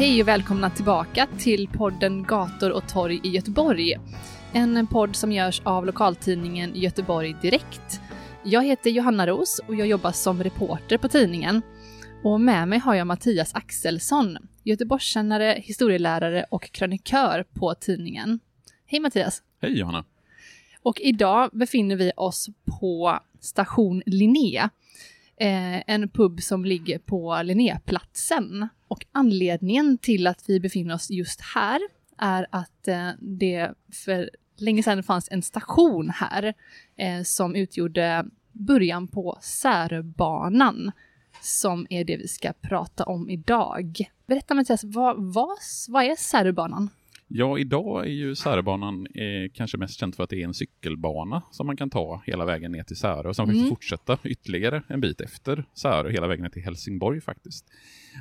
Hej och välkomna tillbaka till podden Gator och torg i Göteborg. En podd som görs av lokaltidningen Göteborg Direkt. Jag heter Johanna Ros och jag jobbar som reporter på tidningen. Och med mig har jag Mattias Axelsson, Göteborgskännare, historielärare och krönikör på tidningen. Hej Mattias! Hej Johanna! Och idag befinner vi oss på station Linnea eh, en pub som ligger på Linnéplatsen. Och anledningen till att vi befinner oss just här är att eh, det för länge sedan fanns en station här eh, som utgjorde början på Säröbanan som är det vi ska prata om idag. Berätta Mattias, vad, vad, vad är Säröbanan? Ja, idag är ju Säröbanan eh, kanske mest känt för att det är en cykelbana som man kan ta hela vägen ner till Särö och sen mm. fortsätta ytterligare en bit efter Särö, hela vägen ner till Helsingborg faktiskt.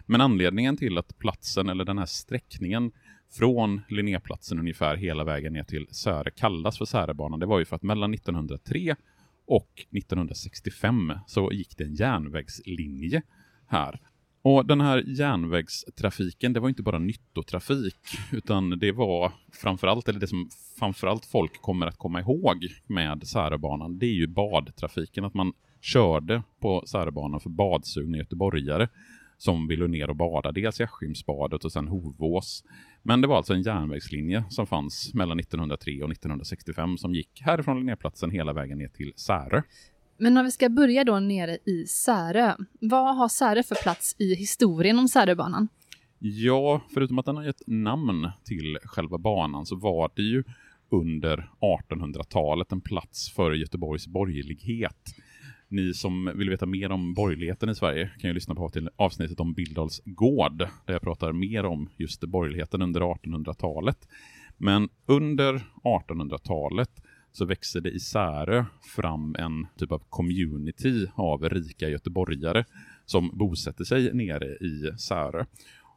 Men anledningen till att platsen, eller den här sträckningen från Linnéplatsen ungefär hela vägen ner till Särö kallas för Säröbanan, det var ju för att mellan 1903 och 1965 så gick det en järnvägslinje här och den här järnvägstrafiken, det var inte bara nyttotrafik, utan det var framförallt, eller det som framförallt folk kommer att komma ihåg med Säröbanan, det är ju badtrafiken, att man körde på Säröbanan för badsugna göteborgare som ville ner och bada, dels i Askimsbadet och sen Hovås. Men det var alltså en järnvägslinje som fanns mellan 1903 och 1965 som gick härifrån Linnéplatsen hela vägen ner till Särö. Men om vi ska börja då nere i Särö, vad har Särö för plats i historien om Säröbanan? Ja, förutom att den har gett namn till själva banan så var det ju under 1800-talet en plats för Göteborgs borgerlighet. Ni som vill veta mer om borgerligheten i Sverige kan ju lyssna på till avsnittet om Bildals gård, där jag pratar mer om just borgerligheten under 1800-talet. Men under 1800-talet så växer det i Särö fram en typ av community av rika göteborgare som bosätter sig nere i Särö.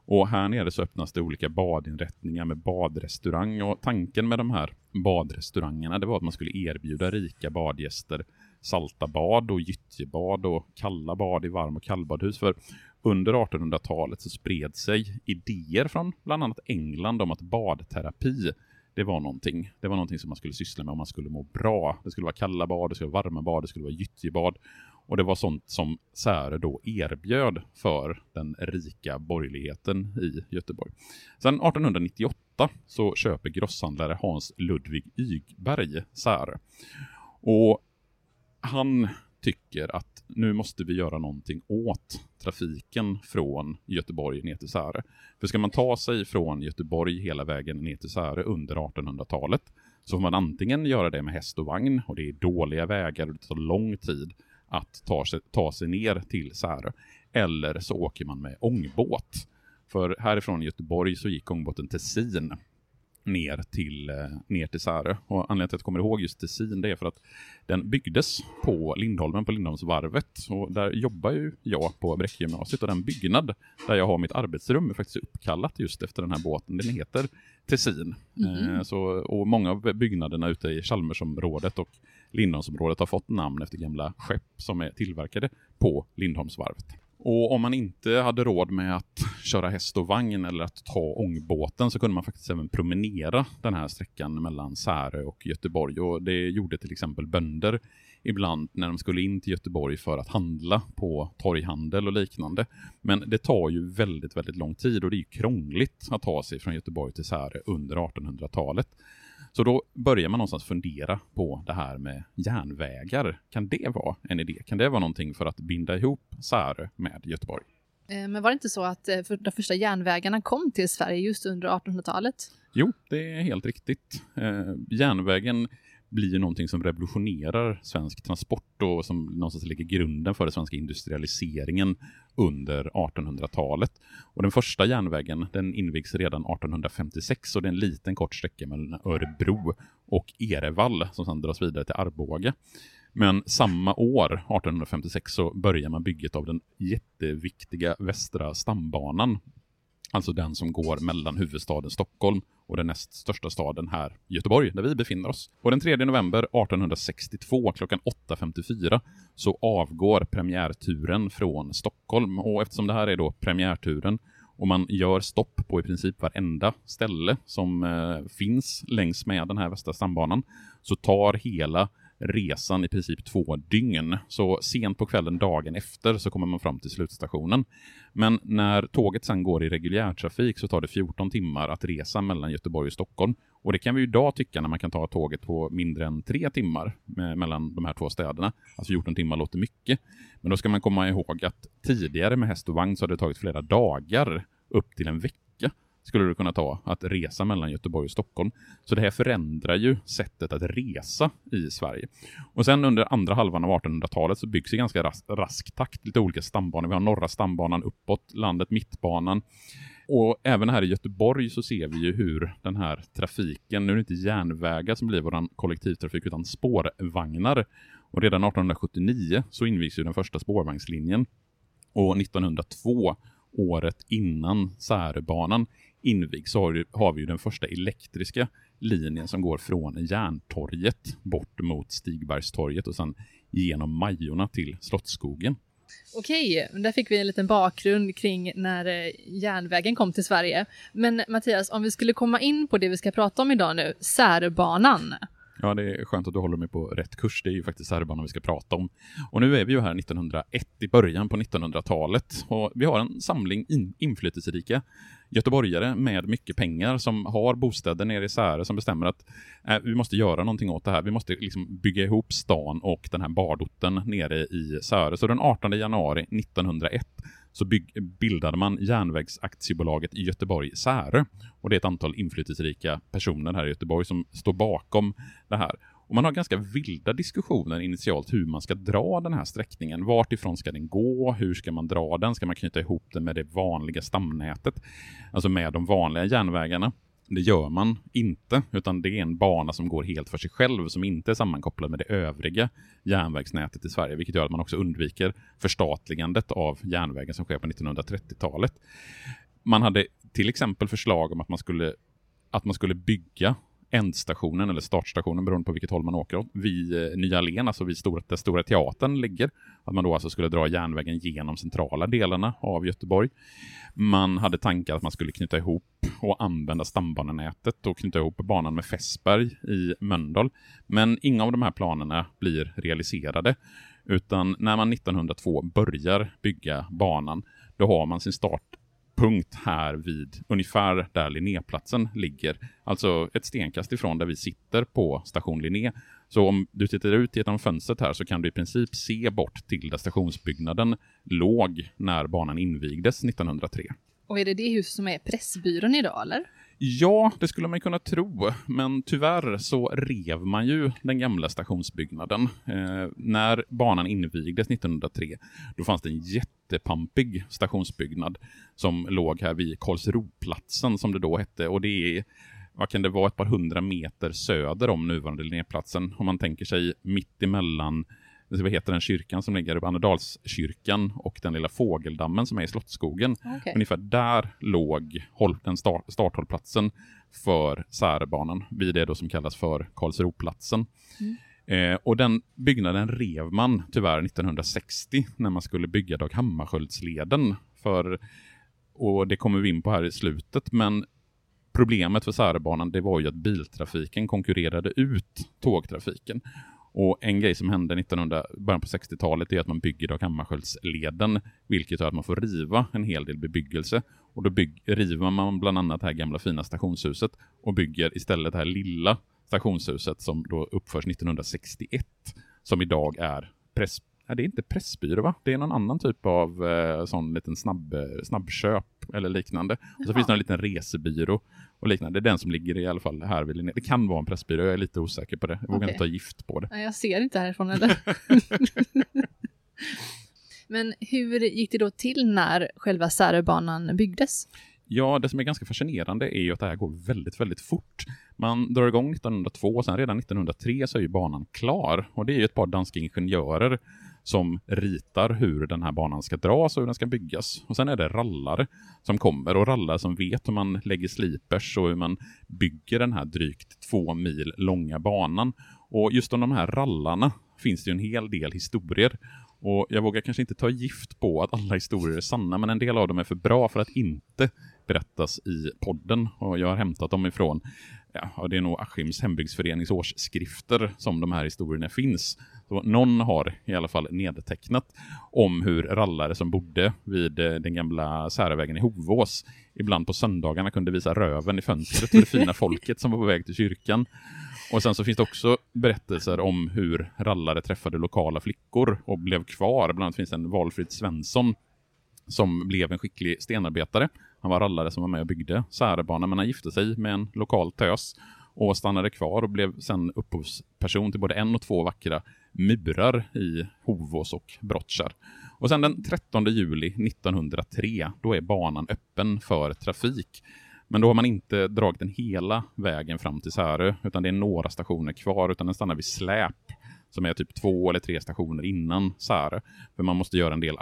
Och här nere så öppnas det olika badinrättningar med badrestaurang och tanken med de här badrestaurangerna det var att man skulle erbjuda rika badgäster salta bad och gyttjebad och kalla bad i varm och kallbadhus. För under 1800-talet så spred sig idéer från bland annat England om att badterapi det var någonting. Det var någonting som man skulle syssla med om man skulle må bra. Det skulle vara kalla bad, det skulle vara varma bad, det skulle vara gyttjebad. Och det var sånt som Säre då erbjöd för den rika borgerligheten i Göteborg. Sen 1898 så köper grosshandlare Hans Ludvig Ygberg Säre. Och han tycker att nu måste vi göra någonting åt trafiken från Göteborg ner till Särö. För ska man ta sig från Göteborg hela vägen ner till Särö under 1800-talet så får man antingen göra det med häst och vagn och det är dåliga vägar och det tar lång tid att ta sig, ta sig ner till Särö. Eller så åker man med ångbåt. För härifrån Göteborg så gick ångbåten Tessin ner till, eh, ner till Särö. Och anledningen till att jag kommer ihåg just Tessin det är för att den byggdes på Lindholmen, på Lindholmsvarvet. Och där jobbar ju jag på Bräckegymnasiet och den byggnad där jag har mitt arbetsrum är faktiskt uppkallat just efter den här båten. Den heter Tessin. Mm. Så, och många av byggnaderna ute i Chalmersområdet och Lindholmsområdet har fått namn efter gamla skepp som är tillverkade på Lindholmsvarvet. Och om man inte hade råd med att köra häst och vagn eller att ta ångbåten så kunde man faktiskt även promenera den här sträckan mellan Särö och Göteborg. Och det gjorde till exempel bönder ibland när de skulle in till Göteborg för att handla på torghandel och liknande. Men det tar ju väldigt, väldigt lång tid och det är ju krångligt att ta sig från Göteborg till Särö under 1800-talet. Så då börjar man någonstans fundera på det här med järnvägar. Kan det vara en idé? Kan det vara någonting för att binda ihop Särö med Göteborg? Eh, Men var det inte så att eh, de första järnvägarna kom till Sverige just under 1800-talet? Jo, det är helt riktigt. Eh, järnvägen blir ju någonting som revolutionerar svensk transport och som någonstans lägger grunden för den svenska industrialiseringen under 1800-talet. Och den första järnvägen den invigs redan 1856 och det är en liten kort sträcka mellan Örebro och Erevall som sedan dras vidare till Arboga. Men samma år, 1856, så börjar man bygget av den jätteviktiga Västra stambanan Alltså den som går mellan huvudstaden Stockholm och den näst största staden här, Göteborg, där vi befinner oss. Och den 3 november 1862 klockan 8.54 så avgår premiärturen från Stockholm. Och eftersom det här är då premiärturen och man gör stopp på i princip varenda ställe som eh, finns längs med den här västra stambanan så tar hela resan i princip två dygn. Så sent på kvällen dagen efter så kommer man fram till slutstationen. Men när tåget sen går i reguljärtrafik så tar det 14 timmar att resa mellan Göteborg och Stockholm. Och det kan vi ju idag tycka när man kan ta tåget på mindre än tre timmar mellan de här två städerna. Alltså 14 timmar låter mycket. Men då ska man komma ihåg att tidigare med häst och vagn så har det tagit flera dagar upp till en vecka skulle det kunna ta att resa mellan Göteborg och Stockholm. Så det här förändrar ju sättet att resa i Sverige. Och sen under andra halvan av 1800-talet så byggs i ganska ras rask takt lite olika stambanor. Vi har norra stambanan uppåt landet, mittbanan. Och även här i Göteborg så ser vi ju hur den här trafiken, nu är det inte järnvägar som blir vår kollektivtrafik utan spårvagnar. Och redan 1879 så invigs ju den första spårvagnslinjen. Och 1902, året innan Säröbanan invigs, så har, har vi ju den första elektriska linjen som går från Järntorget bort mot Stigbergstorget och sen genom Majorna till Slottsskogen. Okej, där fick vi en liten bakgrund kring när eh, järnvägen kom till Sverige. Men Mattias, om vi skulle komma in på det vi ska prata om idag nu, Särbanan. Ja, det är skönt att du håller mig på rätt kurs. Det är ju faktiskt Säröbanan vi ska prata om. Och nu är vi ju här 1901, i början på 1900-talet. Och vi har en samling in inflytelserika göteborgare med mycket pengar som har bostäder nere i Säre som bestämmer att äh, vi måste göra någonting åt det här. Vi måste liksom bygga ihop stan och den här badorten nere i Säre. Så den 18 januari 1901 så bygg, bildade man Järnvägsaktiebolaget i Göteborg-Särö. Och det är ett antal inflytelserika personer här i Göteborg som står bakom det här. Och man har ganska vilda diskussioner initialt hur man ska dra den här sträckningen. Vart ifrån ska den gå? Hur ska man dra den? Ska man knyta ihop den med det vanliga stamnätet? Alltså med de vanliga järnvägarna. Det gör man inte, utan det är en bana som går helt för sig själv, som inte är sammankopplad med det övriga järnvägsnätet i Sverige, vilket gör att man också undviker förstatligandet av järnvägen som sker på 1930-talet. Man hade till exempel förslag om att man skulle, att man skulle bygga ändstationen eller startstationen beroende på vilket håll man åker åt, vid eh, Nya Allén, alltså vid stora, där Stora Teatern ligger. Att man då alltså skulle dra järnvägen genom centrala delarna av Göteborg. Man hade tankar att man skulle knyta ihop och använda stambanenätet och knyta ihop banan med Fässberg i Mölndal. Men inga av de här planerna blir realiserade. Utan när man 1902 börjar bygga banan, då har man sin start punkt här vid ungefär där Linnéplatsen ligger. Alltså ett stenkast ifrån där vi sitter på station Linné. Så om du tittar ut genom fönstret här så kan du i princip se bort till där stationsbyggnaden låg när banan invigdes 1903. Och är det det huset som är Pressbyrån idag, eller? Ja, det skulle man kunna tro, men tyvärr så rev man ju den gamla stationsbyggnaden. Eh, när banan invigdes 1903, då fanns det en jättepampig stationsbyggnad som låg här vid Karlsroplatsen som det då hette och det är vad kan det vara, ett par hundra meter söder om nuvarande Linnéplatsen. Om man tänker sig mitt emellan vad heter den kyrkan som ligger Annedalskyrkan och den lilla fågeldammen som är i Slottsskogen. Okej. Ungefär där låg håll, den start, starthållplatsen för Särbanan, vid det då som kallas för Karlsroplatsen. Eh, och den byggnaden rev man tyvärr 1960 när man skulle bygga Dag Hammarskjöldsleden. För, och det kommer vi in på här i slutet, men problemet för Särbanan det var ju att biltrafiken konkurrerade ut tågtrafiken. Och en grej som hände 1900, början på 60-talet är att man bygger då Hammarskjöldsleden, vilket gör att man får riva en hel del bebyggelse. Och då bygg, river man bland annat det här gamla fina stationshuset och bygger istället det här lilla stationshuset som då uppförs 1961, som idag är press, nej, det är inte Pressbyrå va? Det är någon annan typ av eh, sån liten snabb, snabbköp eller liknande. Och så finns det en liten resebyrå och liknande. Det är den som ligger i alla fall här vid Linné. Det kan vara en Pressbyrå, jag är lite osäker på det. Jag vågar Okej. inte ta gift på det. Nej, jag ser inte härifrån heller. Men hur gick det då till när själva Säröbanan byggdes? Ja, det som är ganska fascinerande är ju att det här går väldigt, väldigt fort. Man drar igång 1902 och sen redan 1903 så är ju banan klar. Och det är ju ett par danska ingenjörer som ritar hur den här banan ska dras och hur den ska byggas. Och sen är det rallare som kommer och rallare som vet hur man lägger slipers och hur man bygger den här drygt två mil långa banan. Och just om de här rallarna finns det ju en hel del historier. Och jag vågar kanske inte ta gift på att alla historier är sanna, men en del av dem är för bra för att inte berättas i podden. Och jag har hämtat dem ifrån, ja, det är nog Askims hembygdsförenings årsskrifter som de här historierna finns. Så någon har i alla fall nedtecknat om hur rallare som bodde vid eh, den gamla Säravägen i Hovås ibland på söndagarna kunde visa röven i fönstret för det fina folket som var på väg till kyrkan. Och sen så finns det också berättelser om hur rallare träffade lokala flickor och blev kvar. Bland annat finns det en Valfrid Svensson som blev en skicklig stenarbetare. Han var rallare som var med och byggde Särebanan, men han gifte sig med en lokal tös och stannade kvar och blev sen upphovsperson till både en och två vackra murar i Hovås och Brottkärr. Och sen den 13 juli 1903, då är banan öppen för trafik. Men då har man inte dragit den hela vägen fram till Särö, utan det är några stationer kvar, utan den stannar vid Släp, som är typ två eller tre stationer innan Särö. För man måste göra en del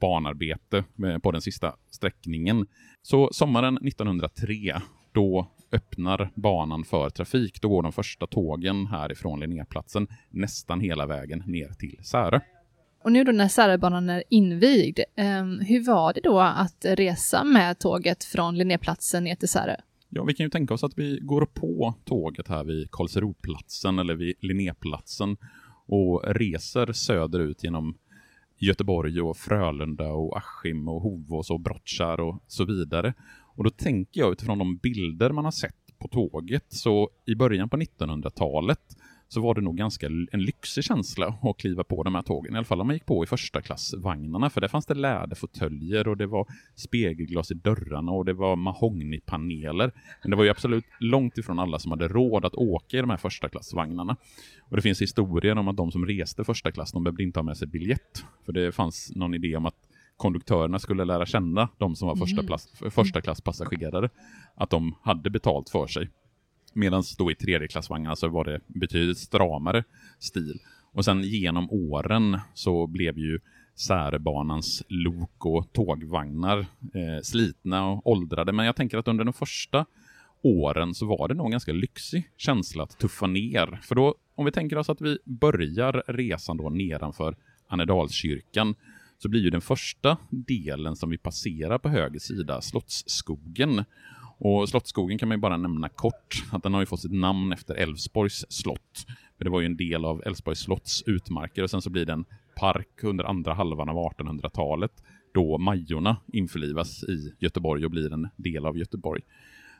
banarbete eh, på den sista sträckningen. Så sommaren 1903, då öppnar banan för trafik. Då går de första tågen härifrån Linnéplatsen nästan hela vägen ner till Särö. Och nu då när Säröbanan är invigd, eh, hur var det då att resa med tåget från Linnéplatsen ner till Särö? Ja, vi kan ju tänka oss att vi går på tåget här vid Karlsroplatsen eller vid Linnéplatsen och reser söderut genom Göteborg och Frölunda och Askim och Hovås och Brottkärr och så vidare. Och då tänker jag utifrån de bilder man har sett på tåget, så i början på 1900-talet så var det nog ganska en lyxig känsla att kliva på de här tågen. I alla fall om man gick på i första klassvagnarna, för där fanns det läderfåtöljer och det var spegelglas i dörrarna och det var mahognypaneler. Men det var ju absolut långt ifrån alla som hade råd att åka i de här första klassvagnarna. Och det finns historier om att de som reste första klass, de behövde inte ha med sig biljett. För det fanns någon idé om att konduktörerna skulle lära känna de som var första, klass, första klass passagerare. Att de hade betalt för sig. Medan då i tredjeklassvagnar så var det betydligt stramare stil. Och sen genom åren så blev ju Särbanans lok och tågvagnar eh, slitna och åldrade. Men jag tänker att under de första åren så var det nog en ganska lyxig känsla att tuffa ner. För då, om vi tänker oss att vi börjar resan då nedanför Annedalskyrkan så blir ju den första delen som vi passerar på höger sida Slottsskogen. Och Slottsskogen kan man ju bara nämna kort, att den har ju fått sitt namn efter Älvsborgs slott. För det var ju en del av Älvsborgs slotts utmarker och sen så blir det en park under andra halvan av 1800-talet då Majorna införlivas i Göteborg och blir en del av Göteborg.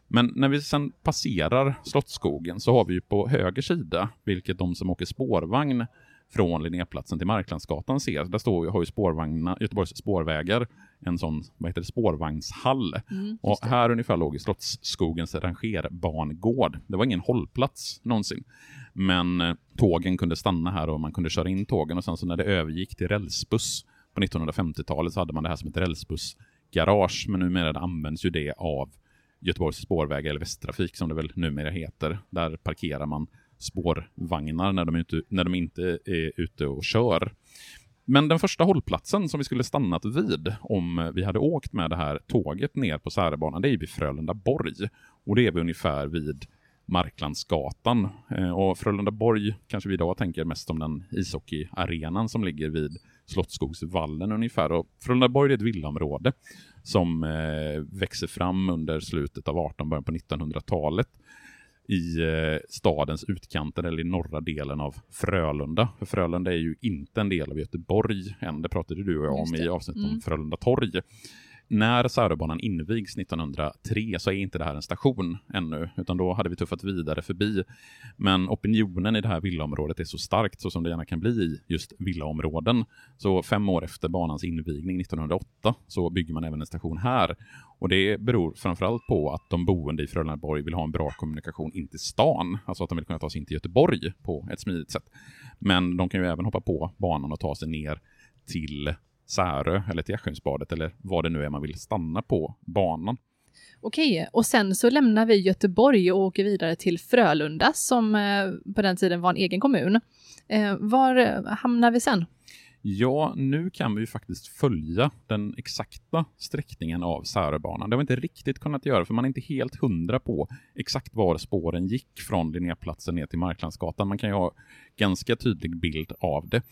Men när vi sen passerar Slottsskogen så har vi ju på höger sida, vilket de som åker spårvagn från Linnéplatsen till Marklandsgatan ser. Där står, har ju spårvagnarna, Göteborgs spårvägar en sån vad heter det, spårvagnshall. Mm, och här ungefär låg Slottsskogens rangerbangård. Det var ingen hållplats någonsin. Men eh, tågen kunde stanna här och man kunde köra in tågen och sen så när det övergick till rälsbuss på 1950-talet så hade man det här som ett rälsbussgarage. Men numera används ju det av Göteborgs spårvägar eller Västtrafik som det väl numera heter. Där parkerar man spårvagnar när de, ute, när de inte är ute och kör. Men den första hållplatsen som vi skulle stannat vid om vi hade åkt med det här tåget ner på Särebanan, det är vid Frölundaborg. Och det är vi ungefär vid Marklandsgatan. Eh, Och Frölundaborg kanske vi idag tänker mest om den ishockeyarenan som ligger vid Slottsskogsvallen ungefär. Och Frölundaborg är ett villaområde som eh, växer fram under slutet av 1800-, början på 1900-talet i eh, stadens utkanter eller i norra delen av Frölunda. För Frölunda är ju inte en del av Göteborg än. Det pratade du och jag om i avsnittet Mm. om Frölunda torg när Säröbanan invigs 1903 så är inte det här en station ännu, utan då hade vi tuffat vidare förbi. Men opinionen i det här villaområdet är så starkt, så som det gärna kan bli i just villaområden. Så fem år efter banans invigning 1908 så bygger man även en station här. Och det beror framförallt på att de boende i Frölundaborg vill ha en bra kommunikation in till stan, alltså att de vill kunna ta sig in till Göteborg på ett smidigt sätt. Men de kan ju även hoppa på banan och ta sig ner till Särö eller till Askimsbadet eller vad det nu är man vill stanna på banan. Okej, och sen så lämnar vi Göteborg och åker vidare till Frölunda som eh, på den tiden var en egen kommun. Eh, var hamnar vi sen? Ja, nu kan vi ju faktiskt följa den exakta sträckningen av Säröbanan. Det har vi inte riktigt kunnat göra, för man är inte helt hundra på exakt var spåren gick från Linnéplatsen ner till Marklandsgatan. Man kan ju ha ganska tydlig bild av det.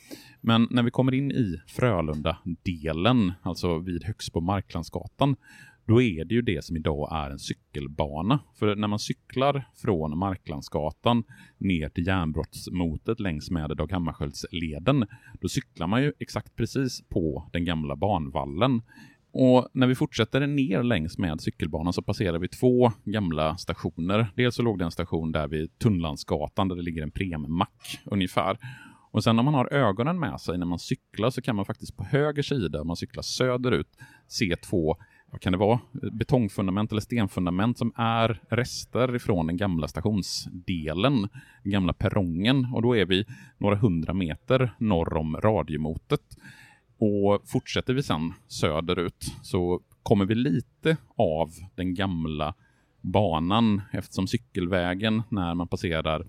Men när vi kommer in i Frölunda-delen, alltså vid Högsbo-Marklandsgatan, då är det ju det som idag är en cykelbana. För när man cyklar från Marklandsgatan ner till järnbrottsmotet längs med Dag Hammarskjöldsleden, då cyklar man ju exakt precis på den gamla banvallen. Och när vi fortsätter ner längs med cykelbanan så passerar vi två gamla stationer. Dels så låg det en station där vid Tunnlandsgatan där det ligger en premmack ungefär. Och sen om man har ögonen med sig när man cyklar så kan man faktiskt på höger sida, om man cyklar söderut, se två vad kan det vara, betongfundament eller stenfundament som är rester ifrån den gamla stationsdelen, den gamla perrongen. Och då är vi några hundra meter norr om radiomotet. Och fortsätter vi sen söderut så kommer vi lite av den gamla banan eftersom cykelvägen när man passerar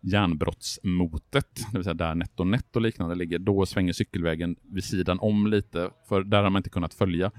järnbrottsmotet, det vill säga där NetOnNet och liknande ligger, då svänger cykelvägen vid sidan om lite, för där har man inte kunnat följa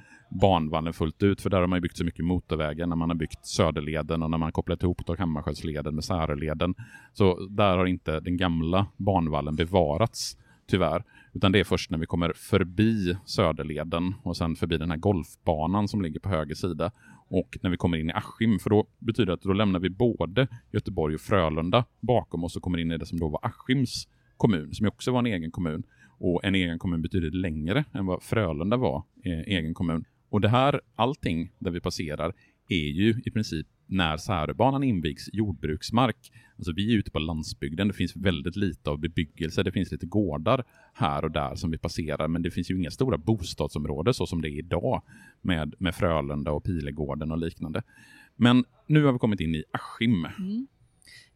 banvallen fullt ut, för där har man byggt så mycket motorvägar när man har byggt Söderleden och när man kopplat ihop Dag Hammarskjöldsleden med Säröleden. Så där har inte den gamla banvallen bevarats, tyvärr. Utan det är först när vi kommer förbi Söderleden och sen förbi den här golfbanan som ligger på höger sida och när vi kommer in i Askim, för då betyder det att då lämnar vi både Göteborg och Frölunda bakom oss och kommer in i det som då var Askims kommun, som också var en egen kommun. Och en egen kommun betyder längre än vad Frölunda var eh, egen kommun. Och det här, allting där vi passerar, är ju i princip när Säröbanan invigs jordbruksmark. Alltså vi är ute på landsbygden, det finns väldigt lite av bebyggelse, det finns lite gårdar här och där som vi passerar, men det finns ju inga stora bostadsområden så som det är idag med, med Frölunda och Pilegården och liknande. Men nu har vi kommit in i Askim. Mm.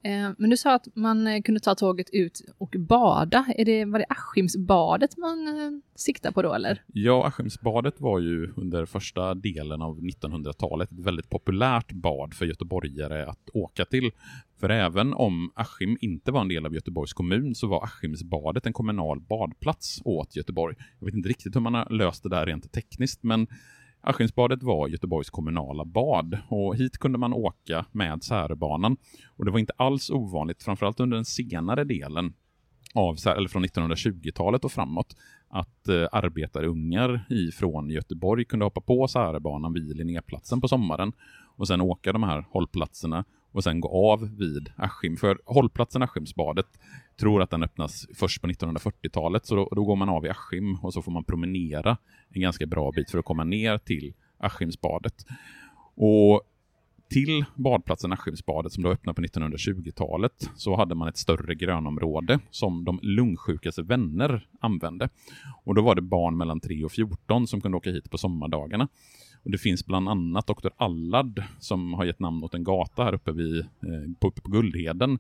Eh, men du sa att man eh, kunde ta tåget ut och bada. Är det, var det Askimsbadet man siktade siktar på då eller? Ja, Askimsbadet var ju under första delen av 1900-talet ett väldigt populärt bad för göteborgare att åka till. För även om Askim inte var en del av Göteborgs kommun så var Askimsbadet en kommunal badplats åt Göteborg. Jag vet inte riktigt hur man har löst det där rent tekniskt, men Askimsbadet var Göteborgs kommunala bad och hit kunde man åka med Särbanan Och det var inte alls ovanligt, framförallt under den senare delen av, eller från 1920-talet och framåt, att eh, arbetarungar ifrån Göteborg kunde hoppa på Särbanan vid Linnéplatsen på sommaren och sen åka de här hållplatserna och sen gå av vid Askim. För hållplatsen Askimsbadet tror att den öppnas först på 1940-talet, så då, då, går man av i Askim och så får man promenera en ganska bra bit för att komma ner till Askimsbadet. Och till badplatsen Askimsbadet som då öppnade på 1920-talet så hade man ett större grönområde som de lungsjukaste vänner använde. Och då var det barn mellan 3 och 14 som kunde åka hit på sommardagarna. Och det finns bland annat Dr. Allard som har gett namn åt en gata här uppe, vid, eh, på, uppe på Guldheden.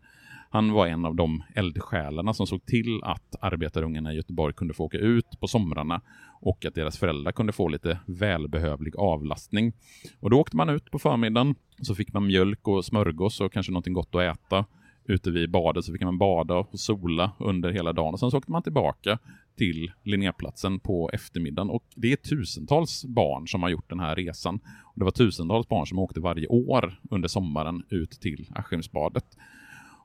Han var en av de eldsjälarna som såg till att arbetarungarna i Göteborg kunde få åka ut på somrarna och att deras föräldrar kunde få lite välbehövlig avlastning. Och då åkte man ut på förmiddagen, så fick man mjölk och smörgås och kanske någonting gott att äta ute vid badet så fick man bada och sola under hela dagen och sen så åkte man tillbaka till Linnéplatsen på eftermiddagen och det är tusentals barn som har gjort den här resan. Och det var tusentals barn som åkte varje år under sommaren ut till Askimsbadet.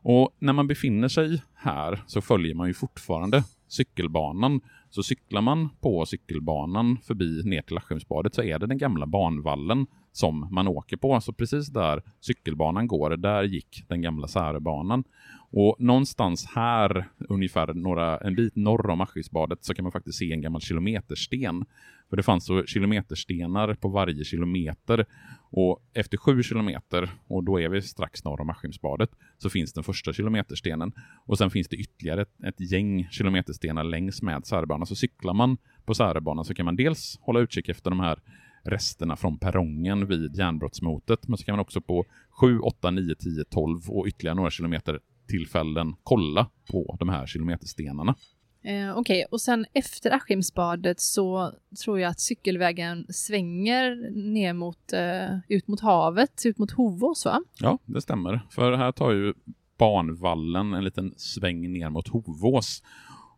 Och när man befinner sig här så följer man ju fortfarande cykelbanan. Så cyklar man på cykelbanan förbi ner till Askimsbadet så är det den gamla banvallen som man åker på. Så precis där cykelbanan går, där gick den gamla Särebanan. Och någonstans här, ungefär några, en bit norr om Askimsbadet, så kan man faktiskt se en gammal kilometersten. För det fanns så kilometerstenar på varje kilometer. Och efter sju kilometer, och då är vi strax norr om Askimsbadet, så finns den första kilometerstenen. Och sen finns det ytterligare ett, ett gäng kilometerstenar längs med Särebanan. Så cyklar man på Särebanan så kan man dels hålla utkik efter de här resterna från perrongen vid järnbrottsmotet. Men så kan man också på 7, 8, 9, 10, 12 och ytterligare några kilometer tillfällen kolla på de här kilometerstenarna. Eh, Okej, okay. och sen efter Askimsbadet så tror jag att cykelvägen svänger ner mot, eh, ut mot havet, ut mot Hovås va? Ja, det stämmer. För här tar ju banvallen en liten sväng ner mot Hovås.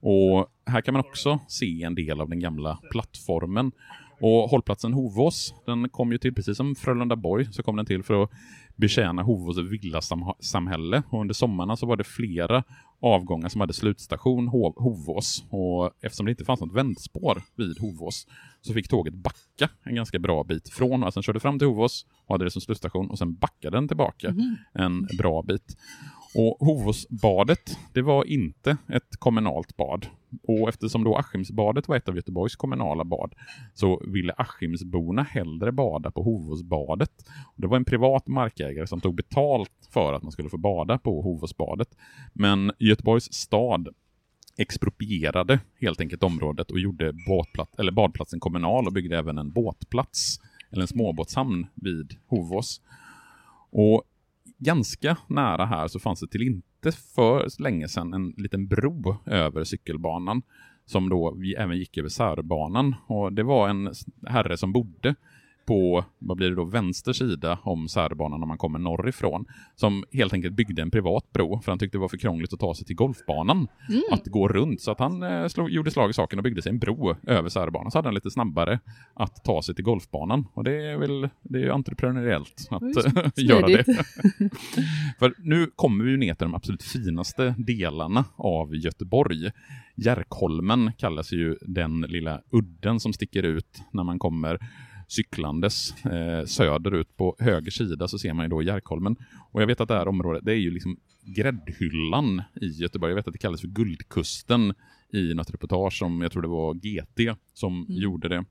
Och här kan man också se en del av den gamla plattformen. Och hållplatsen Hovås, den kom ju till, precis som Frölundaborg, så kom den till för att betjäna Hovås villasamhälle. Och under sommarna så var det flera avgångar som hade slutstation Hovås. Och eftersom det inte fanns något vändspår vid Hovås så fick tåget backa en ganska bra bit från. Alltså den körde fram till Hovås, hade det som slutstation och sen backade den tillbaka mm. en bra bit. Och Hovåsbadet, det var inte ett kommunalt bad. Och eftersom då Askimsbadet var ett av Göteborgs kommunala bad så ville Askimsborna hellre bada på Hovåsbadet. Det var en privat markägare som tog betalt för att man skulle få bada på Hovåsbadet. Men Göteborgs stad exproprierade helt enkelt området och gjorde båtplats, eller badplatsen kommunal och byggde även en båtplats, eller en småbåtshamn vid Hovås. Och ganska nära här så fanns det till inte för länge sedan en liten bro över cykelbanan som då vi även gick över Särbanan. Och det var en herre som bodde på, vad blir det då, vänster sida om Särbanan när man kommer norrifrån. Som helt enkelt byggde en privat bro för han tyckte det var för krångligt att ta sig till golfbanan. Mm. Att gå runt. Så att han eh, slog, gjorde slag i saken och byggde sig en bro över Särbanan. Så hade han lite snabbare att ta sig till golfbanan. Och det är väl, det är ju entreprenöriellt att göra det. för nu kommer vi ju ner till de absolut finaste delarna av Göteborg. Järkholmen kallas ju den lilla udden som sticker ut när man kommer cyklandes eh, söderut på höger sida så ser man ju då Järkholmen. Och jag vet att det här området, det är ju liksom gräddhyllan i Göteborg. Jag vet att det kallas för Guldkusten i något reportage som jag tror det var GT som mm. gjorde det.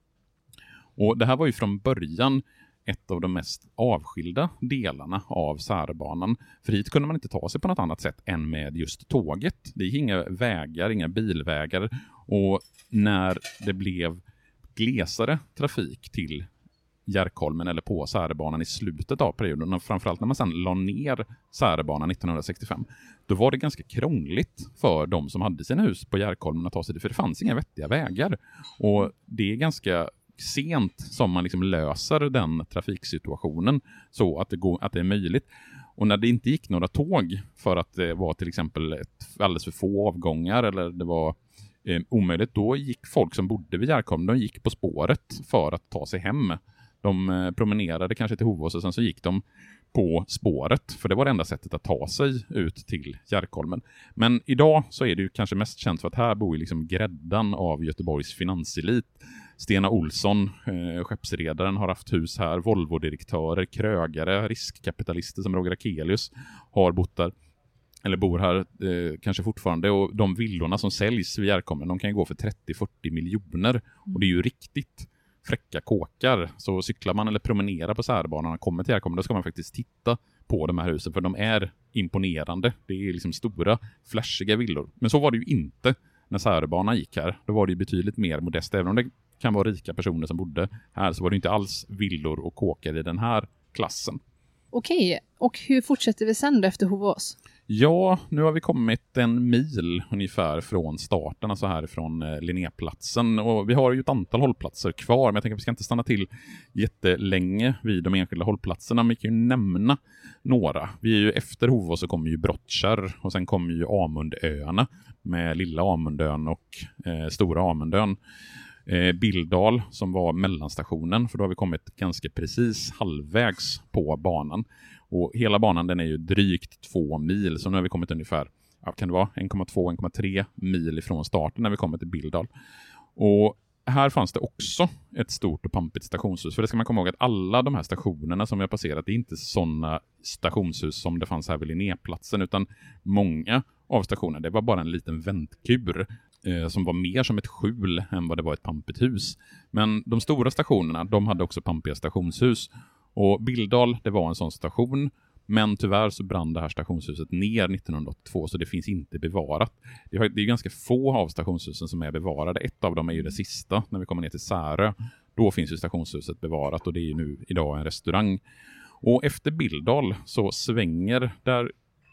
Och det här var ju från början ett av de mest avskilda delarna av Särbanan. För hit kunde man inte ta sig på något annat sätt än med just tåget. Det gick inga vägar, inga bilvägar. Och när det blev glesare trafik till Järkholmen eller på Särebanan i slutet av perioden, och framförallt när man sedan la ner Särebanan 1965, då var det ganska krångligt för de som hade sina hus på Järkholmen att ta sig dit, för det fanns inga vettiga vägar. Och det är ganska sent som man liksom löser den trafiksituationen så att det, går, att det är möjligt. Och när det inte gick några tåg för att det var till exempel ett alldeles för få avgångar eller det var eh, omöjligt, då gick folk som bodde vid Järkholmen, de gick på spåret för att ta sig hem. De eh, promenerade kanske till Hovås och sen så gick de på spåret, för det var det enda sättet att ta sig ut till Järkholmen. Men idag så är det ju kanske mest känt för att här bor ju liksom gräddan av Göteborgs finanselit. Stena Olsson, eh, skeppsredaren, har haft hus här. Volvo-direktörer, krögare, riskkapitalister som Roger Akelius har bott där eller bor här eh, kanske fortfarande. Och de villorna som säljs vid Järkommen, de kan ju gå för 30-40 miljoner. Och det är ju riktigt fräcka kåkar. Så cyklar man eller promenerar på särbanan och kommer till Järkommen, då ska man faktiskt titta på de här husen, för de är imponerande. Det är liksom stora, flashiga villor. Men så var det ju inte när särbanan gick här. Då var det ju betydligt mer modest. Även om det kan vara rika personer som bodde här, så var det inte alls villor och kåkar i den här klassen. Okej, och hur fortsätter vi sen då efter Hovås? Ja, nu har vi kommit en mil ungefär från starten, alltså härifrån eh, Linnéplatsen. Och vi har ju ett antal hållplatser kvar, men jag tänker att vi ska inte stanna till jättelänge vid de enskilda hållplatserna, men vi kan ju nämna några. Vi är ju efter Hovås så kommer ju Brottkärr och sen kommer ju Amundöarna med Lilla Amundön och eh, Stora Amundön. Eh, Bildal som var mellanstationen, för då har vi kommit ganska precis halvvägs på banan. Och hela banan den är ju drygt två mil, så nu har vi kommit ungefär ja, kan det vara 1,2-1,3 mil ifrån starten när vi kommer till Bildal. Och här fanns det också ett stort och pampigt stationshus. För det ska man komma ihåg att alla de här stationerna som vi har passerat, det är inte sådana stationshus som det fanns här vid Linnéplatsen, utan många av stationerna, det var bara en liten väntkur eh, som var mer som ett skjul än vad det var ett pampigt hus. Men de stora stationerna, de hade också pampiga stationshus. Och Bildal, det var en sån station men tyvärr så brann det här stationshuset ner 1982, så det finns inte bevarat. Det är ganska få av stationshusen som är bevarade. Ett av dem är ju det sista, när vi kommer ner till Särö. Då finns ju stationshuset bevarat och det är ju nu idag en restaurang. Och efter Bildal så svänger, där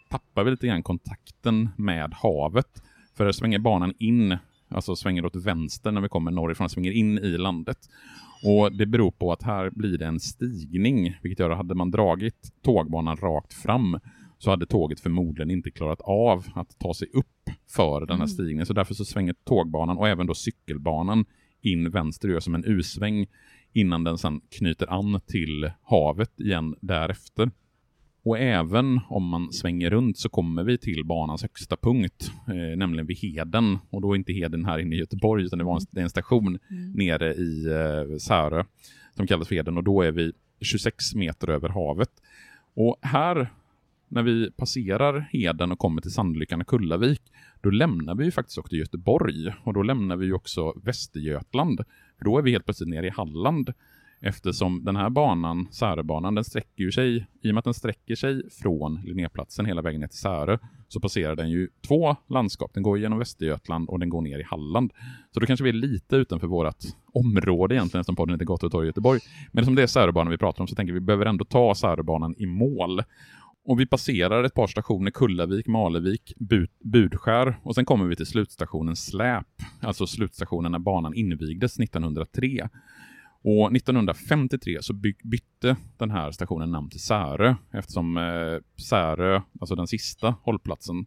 tappar vi lite grann kontakten med havet. För där svänger banan in, alltså svänger åt vänster när vi kommer norrifrån, svänger in i landet. Och Det beror på att här blir det en stigning, vilket gör att hade man dragit tågbanan rakt fram så hade tåget förmodligen inte klarat av att ta sig upp för den här mm. stigningen. Så därför så svänger tågbanan och även då cykelbanan in vänster och gör som en U-sväng innan den sedan knyter an till havet igen därefter. Och även om man svänger runt så kommer vi till banans högsta punkt, eh, nämligen vid Heden. Och då är inte Heden här inne i Göteborg, utan det, var en, det är en station mm. nere i eh, Särö som kallas för Heden. Och då är vi 26 meter över havet. Och här, när vi passerar Heden och kommer till Sandlyckan och Kullavik, då lämnar vi ju faktiskt också Göteborg. Och då lämnar vi ju också Västergötland. För då är vi helt plötsligt nere i Halland Eftersom den här banan, Säröbanan, den sträcker ju sig, i och med att den sträcker sig från Linnéplatsen hela vägen ner till Särö, så passerar den ju två landskap. Den går genom Västergötland och den går ner i Halland. Så då kanske vi är lite utanför vårt område egentligen, eftersom podden heter Gator och torg i Göteborg. Men som det är Säröbanan vi pratar om så tänker vi, vi behöver ändå ta Säröbanan i mål. Och vi passerar ett par stationer, Kullavik, Malevik, Bud Budskär och sen kommer vi till slutstationen Släp, alltså slutstationen när banan invigdes 1903. Och 1953 så bytte den här stationen namn till Särö eftersom eh, Särö, alltså den sista hållplatsen,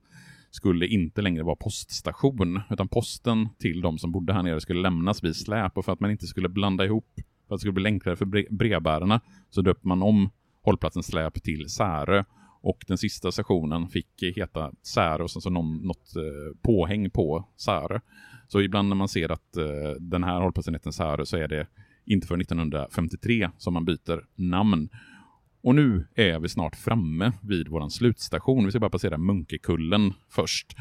skulle inte längre vara poststation, utan posten till de som bodde här nere skulle lämnas vid släp och för att man inte skulle blanda ihop, för att det skulle bli enklare för brevbärarna, så döpte man om hållplatsen släp till Särö och den sista stationen fick heta Särö och sen så någon, något eh, påhäng på Särö. Så ibland när man ser att eh, den här hållplatsen heter Särö så är det inte för 1953 som man byter namn. Och nu är vi snart framme vid vår slutstation. Vi ska bara passera Munkekullen först.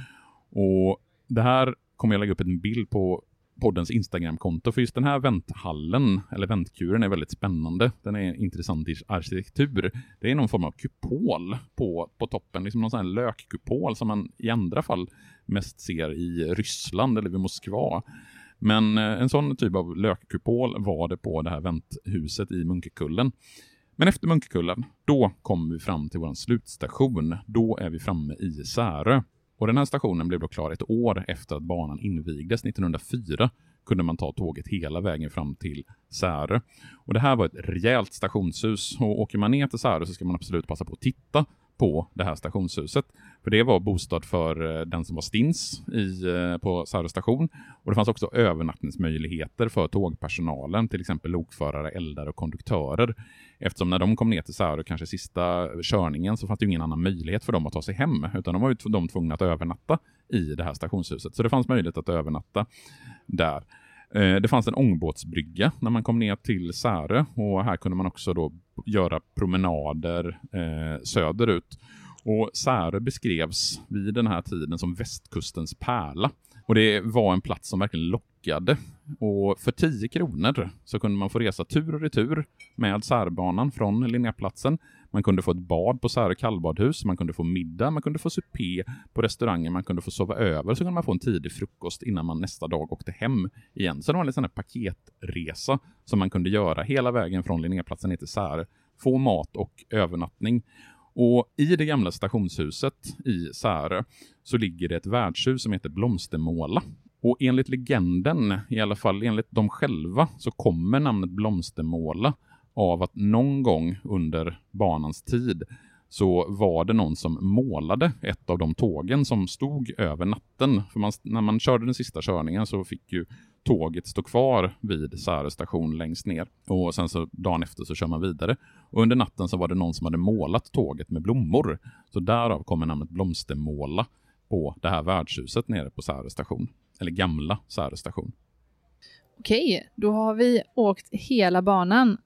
Och det här kommer jag lägga upp en bild på poddens Instagramkonto, för just den här vänthallen, eller väntkuren, är väldigt spännande. Den är intressant i arkitektur. Det är någon form av kupol på, på toppen, liksom någon sån här lökkupol som man i andra fall mest ser i Ryssland eller vid Moskva. Men eh, en sån typ av lökkupol var det på det här vänthuset i Munkekullen. Men efter Munkekullen, då kommer vi fram till vår slutstation. Då är vi framme i Särö. Och den här stationen blev då klar ett år efter att banan invigdes 1904 kunde man ta tåget hela vägen fram till Särö. Och det här var ett rejält stationshus och åker man ner till Särö så ska man absolut passa på att titta på det här stationshuset. För det var bostad för eh, den som var stins i, eh, på Särö station. Och det fanns också övernattningsmöjligheter för tågpersonalen, till exempel lokförare, eldare och konduktörer. Eftersom när de kom ner till Särö, kanske sista körningen, så fanns det ingen annan möjlighet för dem att ta sig hem, utan de var ju de tvungna att övernatta i det här stationshuset. Så det fanns möjlighet att övernatta där. Eh, det fanns en ångbåtsbrygga när man kom ner till Särö och här kunde man också då göra promenader eh, söderut. Och Särö beskrevs vid den här tiden som västkustens pärla. Och det var en plats som verkligen lockade. Och för 10 kronor så kunde man få resa tur och retur med Särbanan från Linnéplatsen. Man kunde få ett bad på Särö kallbadhus, man kunde få middag, man kunde få supé på restaurangen, man kunde få sova över, så kunde man få en tidig frukost innan man nästa dag åkte hem igen. Så det var en sån här paketresa som man kunde göra hela vägen från Linnéplatsen ner till Särö. Få mat och övernattning. Och i det gamla stationshuset i Särö så ligger det ett värdshus som heter Blomstermåla. Och enligt legenden, i alla fall enligt dem själva, så kommer namnet Blomstermåla av att någon gång under banans tid så var det någon som målade ett av de tågen som stod över natten. För man, när man körde den sista körningen så fick ju tåget stå kvar vid Särö station längst ner. Och sen så dagen efter så kör man vidare. Och under natten så var det någon som hade målat tåget med blommor. Så därav kommer namnet Blomstermåla på det här värdshuset nere på Särö station. Eller gamla Särö station. Okej, då har vi åkt hela banan.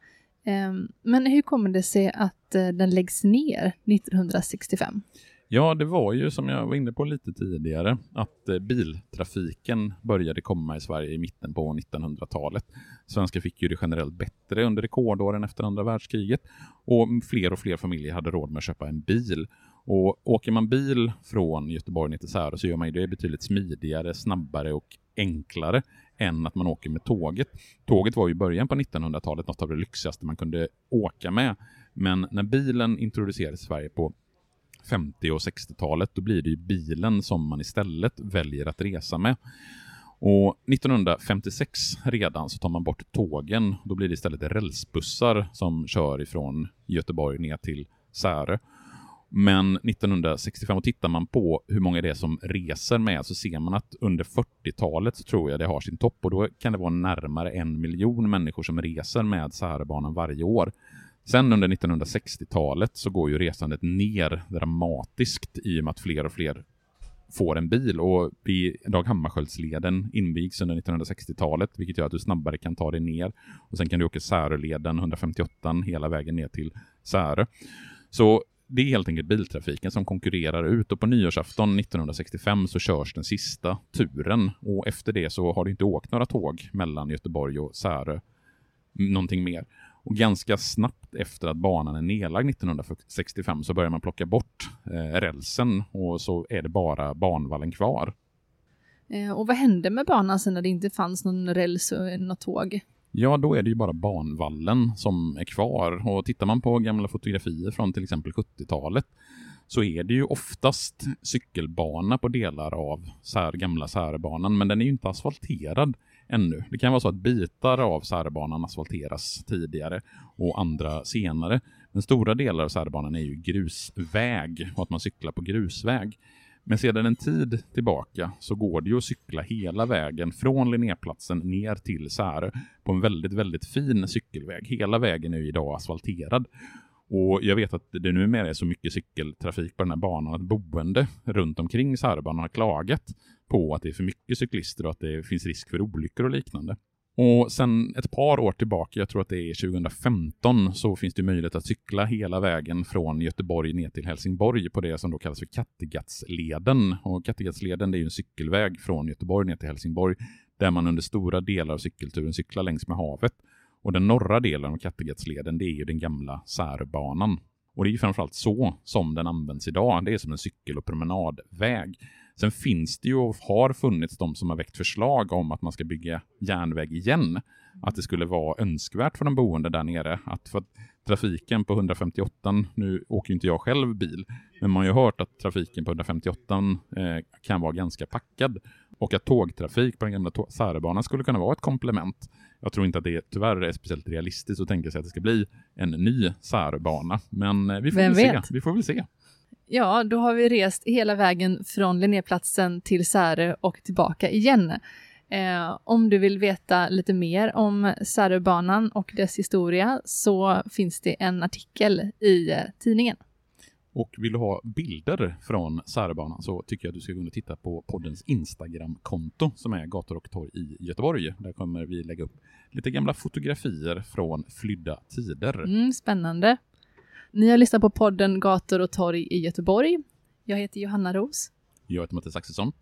Ehm, men hur kommer det sig att eh, den läggs ner 1965? Ja, det var ju som jag var inne på lite tidigare att eh, biltrafiken började komma i Sverige i mitten på 1900-talet. Svenskar fick ju det generellt bättre under rekordåren efter andra världskriget och fler och fler familjer hade råd med att köpa en bil. Och åker man bil från Göteborg ner till Särö så gör man ju det betydligt smidigare, snabbare och enklare än att man åker med tåget. Tåget var ju i början på 1900-talet något av det lyxigaste man kunde åka med. Men när bilen introducerades i Sverige på 50 och 60-talet, då blir det ju bilen som man istället väljer att resa med. Och 1956 redan så tar man bort tågen. Då blir det istället rälsbussar som kör ifrån Göteborg ner till Särö. Men 1965, och tittar man på hur många det är som reser med så ser man att under 40-talet så tror jag det har sin topp och då kan det vara närmare en miljon människor som reser med Säröbanan varje år. Sen under 1960-talet så går ju resandet ner dramatiskt i och med att fler och fler får en bil och Dag Hammarskjöldsleden invigs under 1960-talet vilket gör att du snabbare kan ta dig ner och sen kan du åka Säröleden 158 hela vägen ner till Särö. Så det är helt enkelt biltrafiken som konkurrerar ut och på nyårsafton 1965 så körs den sista turen och efter det så har det inte åkt några tåg mellan Göteborg och Särö någonting mer. Och ganska snabbt efter att banan är nedlagd 1965 så börjar man plocka bort eh, rälsen och så är det bara banvallen kvar. Eh, och vad hände med banan sen när det inte fanns någon räls och något tåg? Ja, då är det ju bara banvallen som är kvar. Och tittar man på gamla fotografier från till exempel 70-talet så är det ju oftast cykelbana på delar av Sär, gamla Särbanan, men den är ju inte asfalterad ännu. Det kan vara så att bitar av Särbanan asfalteras tidigare och andra senare. Men stora delar av Särbanan är ju grusväg och att man cyklar på grusväg. Men sedan en tid tillbaka så går det ju att cykla hela vägen från Linnéplatsen ner till Särö på en väldigt, väldigt fin cykelväg. Hela vägen är ju idag asfalterad. Och jag vet att det numera är så mycket cykeltrafik på den här banan att boende runt omkring Säröbanan har klagat på att det är för mycket cyklister och att det finns risk för olyckor och liknande. Och sen ett par år tillbaka, jag tror att det är 2015, så finns det möjlighet att cykla hela vägen från Göteborg ner till Helsingborg på det som då kallas för Kattegattsleden. Och Kattegattsleden det är ju en cykelväg från Göteborg ner till Helsingborg där man under stora delar av cykelturen cyklar längs med havet. Och den norra delen av Kattegattsleden det är ju den gamla Särbanan. Och det är ju framförallt så som den används idag. Det är som en cykel och promenadväg. Sen finns det ju och har funnits de som har väckt förslag om att man ska bygga järnväg igen. Att det skulle vara önskvärt för de boende där nere. Att för att trafiken på 158, nu åker ju inte jag själv bil, men man har ju hört att trafiken på 158 eh, kan vara ganska packad. Och att tågtrafik på den gamla Säröbanan skulle kunna vara ett komplement. Jag tror inte att det tyvärr är speciellt realistiskt att tänka sig att det ska bli en ny Säröbana. Men eh, vi får Vem väl se. Vi får väl se. Ja, då har vi rest hela vägen från Linnéplatsen till Särö och tillbaka igen. Eh, om du vill veta lite mer om Säröbanan och dess historia så finns det en artikel i eh, tidningen. Och vill du ha bilder från Säröbanan så tycker jag att du ska gå in och titta på poddens Instagram-konto som är Gator och torg i Göteborg. Där kommer vi lägga upp lite gamla fotografier från flydda tider. Mm, spännande. Ni har lyssnat på podden Gator och torg i Göteborg. Jag heter Johanna Ros. Jag heter Mattias Axelsson.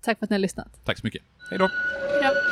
Tack för att ni har lyssnat. Tack så mycket. Hej då! Hej då.